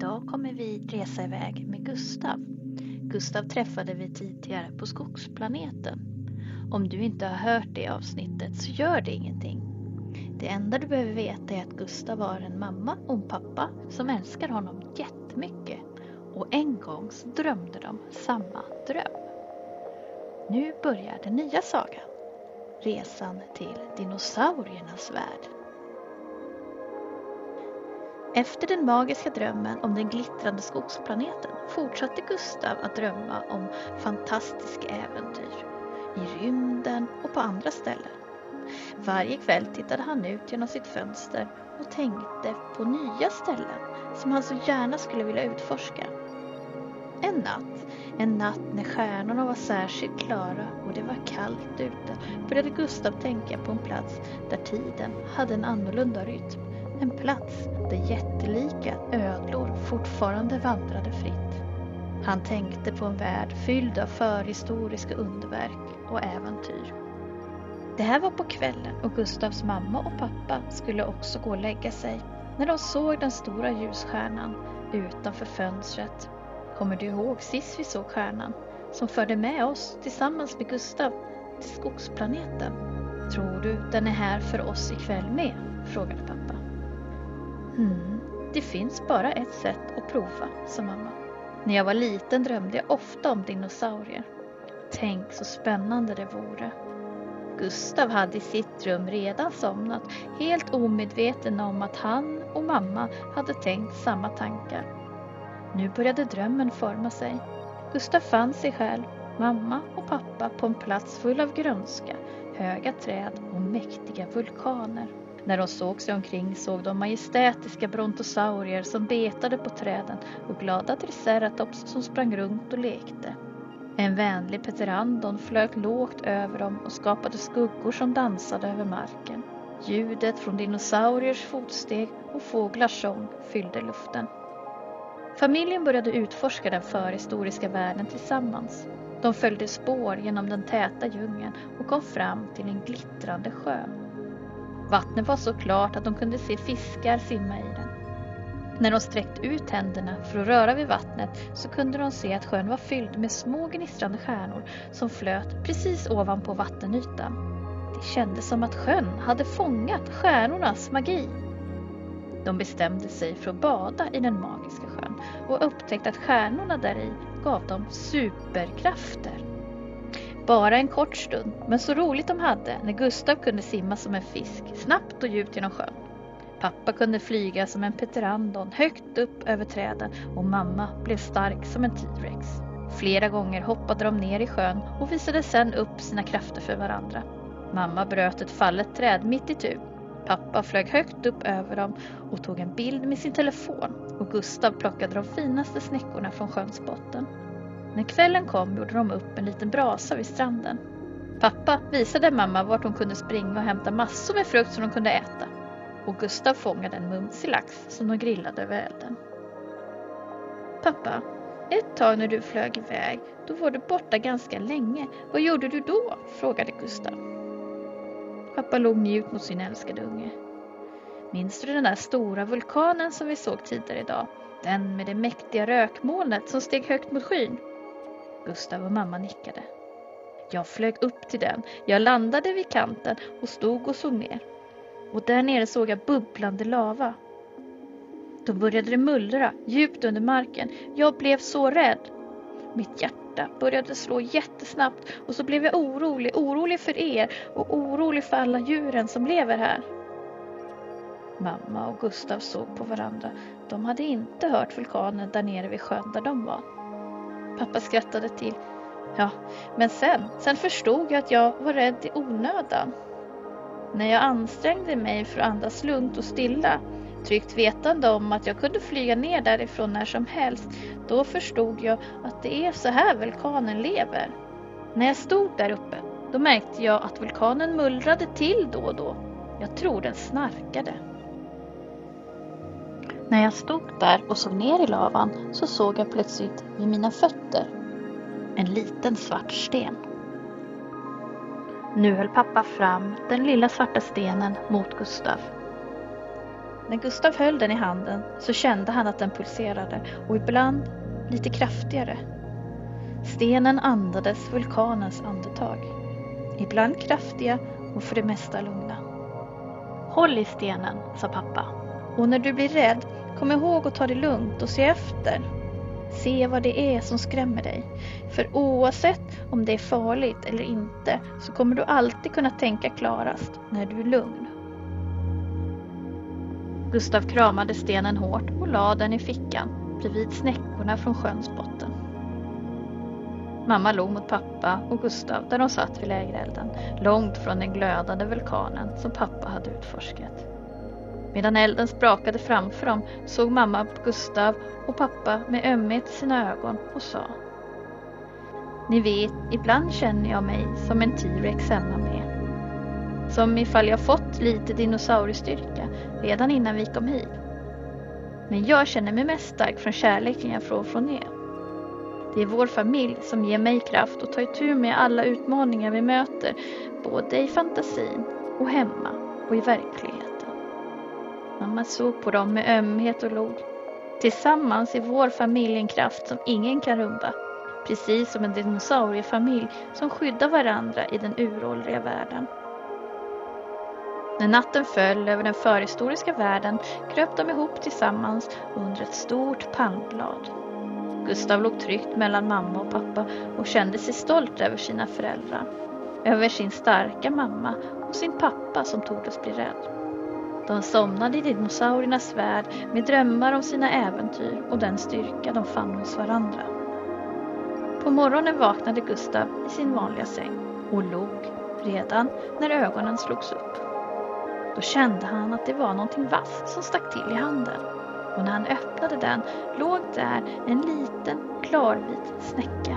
Idag kommer vi resa iväg med Gustav. Gustav träffade vi tidigare på Skogsplaneten. Om du inte har hört det avsnittet så gör det ingenting. Det enda du behöver veta är att Gustav har en mamma och en pappa som älskar honom jättemycket. Och en gång så drömde de samma dröm. Nu börjar den nya sagan. Resan till dinosauriernas värld. Efter den magiska drömmen om den glittrande skogsplaneten fortsatte Gustav att drömma om fantastiska äventyr i rymden och på andra ställen. Varje kväll tittade han ut genom sitt fönster och tänkte på nya ställen som han så gärna skulle vilja utforska. En natt, en natt när stjärnorna var särskilt klara och det var kallt ute började Gustav tänka på en plats där tiden hade en annorlunda rytm. En plats där jättelika ödlor fortfarande vandrade fritt. Han tänkte på en värld fylld av förhistoriska underverk och äventyr. Det här var på kvällen och Gustavs mamma och pappa skulle också gå och lägga sig när de såg den stora ljusstjärnan utanför fönstret. Kommer du ihåg sist vi såg stjärnan som förde med oss tillsammans med Gustav till skogsplaneten? Tror du den är här för oss ikväll med? frågade pappa. Mm. det finns bara ett sätt att prova, sa mamma. När jag var liten drömde jag ofta om dinosaurier. Tänk så spännande det vore. Gustav hade i sitt rum redan somnat, helt omedveten om att han och mamma hade tänkt samma tankar. Nu började drömmen forma sig. Gustav fann sig själv, mamma och pappa på en plats full av grönska, höga träd och mäktiga vulkaner. När de såg sig omkring såg de majestätiska brontosaurier som betade på träden och glada triceratops som sprang runt och lekte. En vänlig Peterandon flög lågt över dem och skapade skuggor som dansade över marken. Ljudet från dinosauriers fotsteg och fåglars sång fyllde luften. Familjen började utforska den förhistoriska världen tillsammans. De följde spår genom den täta djungeln och kom fram till en glittrande sjö. Vattnet var så klart att de kunde se fiskar simma i den. När de sträckt ut händerna för att röra vid vattnet så kunde de se att sjön var fylld med små gnistrande stjärnor som flöt precis ovanpå vattenytan. Det kändes som att sjön hade fångat stjärnornas magi. De bestämde sig för att bada i den magiska sjön och upptäckte att stjärnorna där i gav dem superkrafter. Bara en kort stund, men så roligt de hade när Gustav kunde simma som en fisk, snabbt och djupt genom sjön. Pappa kunde flyga som en peterandon högt upp över träden och mamma blev stark som en T-rex. Flera gånger hoppade de ner i sjön och visade sedan upp sina krafter för varandra. Mamma bröt ett fallet träd mitt i tu. Pappa flög högt upp över dem och tog en bild med sin telefon och Gustav plockade de finaste snäckorna från sjöns botten. När kvällen kom gjorde de upp en liten brasa vid stranden. Pappa visade mamma vart hon kunde springa och hämta massor med frukt som de kunde äta. Och Gustav fångade en mumsig lax som de grillade över elden. Pappa, ett tag när du flög iväg, då var du borta ganska länge. Vad gjorde du då? frågade Gustav. Pappa låg mjukt mot sin älskade unge. Minns du den där stora vulkanen som vi såg tidigare idag? Den med det mäktiga rökmolnet som steg högt mot skyn? Gustav och mamma nickade. Jag flög upp till den. Jag landade vid kanten och stod och såg ner. Och där nere såg jag bubblande lava. Då började det mullra djupt under marken. Jag blev så rädd. Mitt hjärta började slå jättesnabbt och så blev jag orolig, orolig för er och orolig för alla djuren som lever här. Mamma och Gustav såg på varandra. De hade inte hört vulkanen där nere vid sjön där de var. Pappa skrattade till. Ja, men sen, sen förstod jag att jag var rädd i onödan. När jag ansträngde mig för att andas lugnt och stilla, tryggt vetande om att jag kunde flyga ner därifrån när som helst, då förstod jag att det är så här vulkanen lever. När jag stod där uppe, då märkte jag att vulkanen mullrade till då och då. Jag tror den snarkade. När jag stod där och såg ner i lavan så såg jag plötsligt vid mina fötter en liten svart sten. Nu höll pappa fram den lilla svarta stenen mot Gustav. När Gustav höll den i handen så kände han att den pulserade och ibland lite kraftigare. Stenen andades vulkanens andetag. Ibland kraftiga och för det mesta lugna. Håll i stenen, sa pappa. Och när du blir rädd, kom ihåg att ta det lugnt och se efter. Se vad det är som skrämmer dig. För oavsett om det är farligt eller inte så kommer du alltid kunna tänka klarast när du är lugn. Gustav kramade stenen hårt och lade den i fickan bredvid snäckorna från sjöns botten. Mamma log mot pappa och Gustav där de satt vid lägerelden, långt från den glödande vulkanen som pappa hade utforskat. Medan elden sprakade framför dem såg mamma på Gustav och pappa med ömhet i sina ögon och sa Ni vet, ibland känner jag mig som en T-rex hemma med. Som ifall jag fått lite dinosauriestyrka redan innan vi kom hit. Men jag känner mig mest stark från kärleken jag får från er. Det är vår familj som ger mig kraft att ta itu med alla utmaningar vi möter, både i fantasin och hemma och i verkligheten. Mamma såg på dem med ömhet och log. Tillsammans är vår familj en kraft som ingen kan rubba. Precis som en dinosauriefamilj som skyddar varandra i den uråldriga världen. När natten föll över den förhistoriska världen kröp de ihop tillsammans under ett stort palmblad. Gustav låg tryggt mellan mamma och pappa och kände sig stolt över sina föräldrar. Över sin starka mamma och sin pappa som tordes bli rädd. De somnade i dinosauriernas värld med drömmar om sina äventyr och den styrka de fann hos varandra. På morgonen vaknade Gustav i sin vanliga säng och log redan när ögonen slogs upp. Då kände han att det var någonting vasst som stack till i handen och när han öppnade den låg där en liten klarvit snäcka.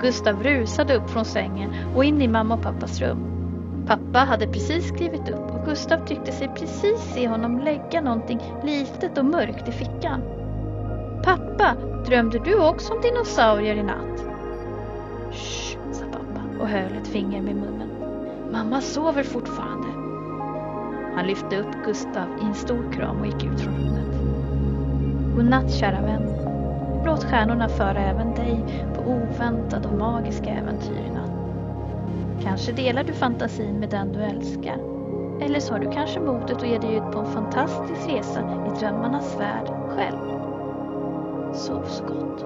Gustav rusade upp från sängen och in i mamma och pappas rum. Pappa hade precis klivit upp och Gustav tyckte sig precis se honom lägga någonting litet och mörkt i fickan. Pappa, drömde du också om dinosaurier i natt? Shh, sa pappa och höll ett finger med munnen. Mamma sover fortfarande. Han lyfte upp Gustav i en stor kram och gick ut från rummet. Godnatt kära vän. Låt stjärnorna föra även dig på oväntade och magiska äventyr i natt. Kanske delar du fantasin med den du älskar. Eller så har du kanske modet att ge dig ut på en fantastisk resa i drömmarnas värld själv. Sov så gott.